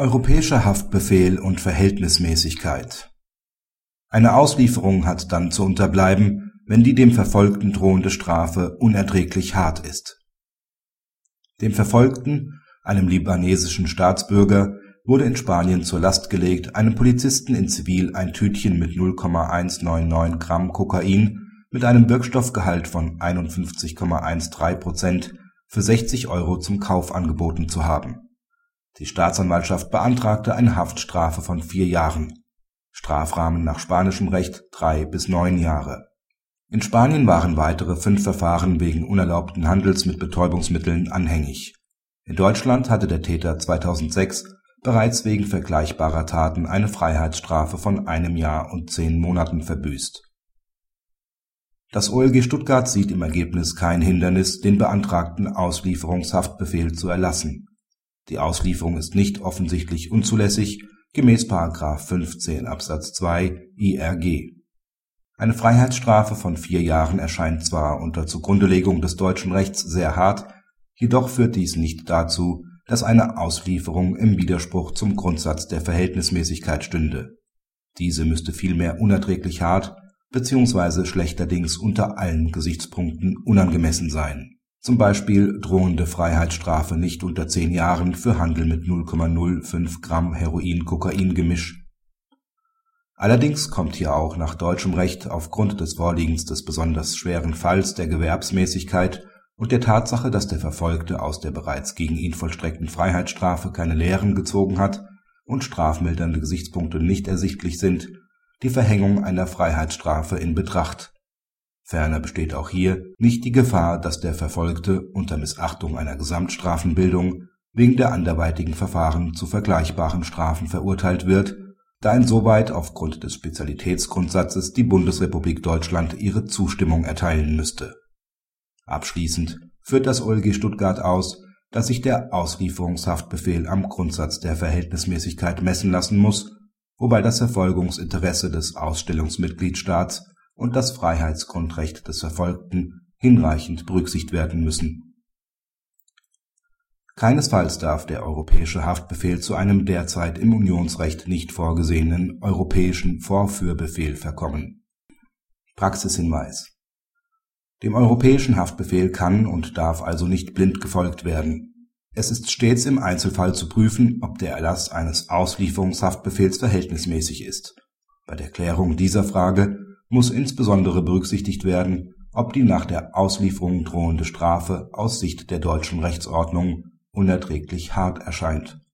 Europäischer Haftbefehl und Verhältnismäßigkeit Eine Auslieferung hat dann zu unterbleiben, wenn die dem Verfolgten drohende Strafe unerträglich hart ist. Dem Verfolgten, einem libanesischen Staatsbürger, wurde in Spanien zur Last gelegt, einem Polizisten in Zivil ein Tütchen mit 0,199 Gramm Kokain mit einem Wirkstoffgehalt von 51,13 Prozent für 60 Euro zum Kauf angeboten zu haben die Staatsanwaltschaft beantragte eine Haftstrafe von vier Jahren (Strafrahmen nach spanischem Recht drei bis neun Jahre). In Spanien waren weitere fünf Verfahren wegen unerlaubten Handels mit Betäubungsmitteln anhängig. In Deutschland hatte der Täter 2006 bereits wegen vergleichbarer Taten eine Freiheitsstrafe von einem Jahr und zehn Monaten verbüßt. Das OLG Stuttgart sieht im Ergebnis kein Hindernis, den beantragten Auslieferungshaftbefehl zu erlassen die Auslieferung ist nicht offensichtlich unzulässig gemäß § 15 Absatz 2 IRG. Eine Freiheitsstrafe von vier Jahren erscheint zwar unter Zugrundelegung des deutschen Rechts sehr hart, jedoch führt dies nicht dazu, dass eine Auslieferung im Widerspruch zum Grundsatz der Verhältnismäßigkeit stünde. Diese müsste vielmehr unerträglich hart bzw. schlechterdings unter allen Gesichtspunkten unangemessen sein zum Beispiel drohende Freiheitsstrafe nicht unter zehn Jahren für Handel mit 0,05 Gramm Heroin-Kokain-Gemisch. Allerdings kommt hier auch nach deutschem Recht aufgrund des Vorliegens des besonders schweren Falls der Gewerbsmäßigkeit und der Tatsache, dass der Verfolgte aus der bereits gegen ihn vollstreckten Freiheitsstrafe keine Lehren gezogen hat und strafmildernde Gesichtspunkte nicht ersichtlich sind, die Verhängung einer Freiheitsstrafe in Betracht Ferner besteht auch hier nicht die Gefahr, dass der Verfolgte unter Missachtung einer Gesamtstrafenbildung wegen der anderweitigen Verfahren zu vergleichbaren Strafen verurteilt wird, da insoweit aufgrund des Spezialitätsgrundsatzes die Bundesrepublik Deutschland ihre Zustimmung erteilen müsste. Abschließend führt das OLG Stuttgart aus, dass sich der Auslieferungshaftbefehl am Grundsatz der Verhältnismäßigkeit messen lassen muss, wobei das Verfolgungsinteresse des Ausstellungsmitgliedstaats und das Freiheitsgrundrecht des Verfolgten hinreichend berücksichtigt werden müssen. Keinesfalls darf der Europäische Haftbefehl zu einem derzeit im Unionsrecht nicht vorgesehenen Europäischen Vorführbefehl verkommen. Praxishinweis Dem Europäischen Haftbefehl kann und darf also nicht blind gefolgt werden. Es ist stets im Einzelfall zu prüfen, ob der Erlass eines Auslieferungshaftbefehls verhältnismäßig ist. Bei der Klärung dieser Frage muss insbesondere berücksichtigt werden, ob die nach der Auslieferung drohende Strafe aus Sicht der deutschen Rechtsordnung unerträglich hart erscheint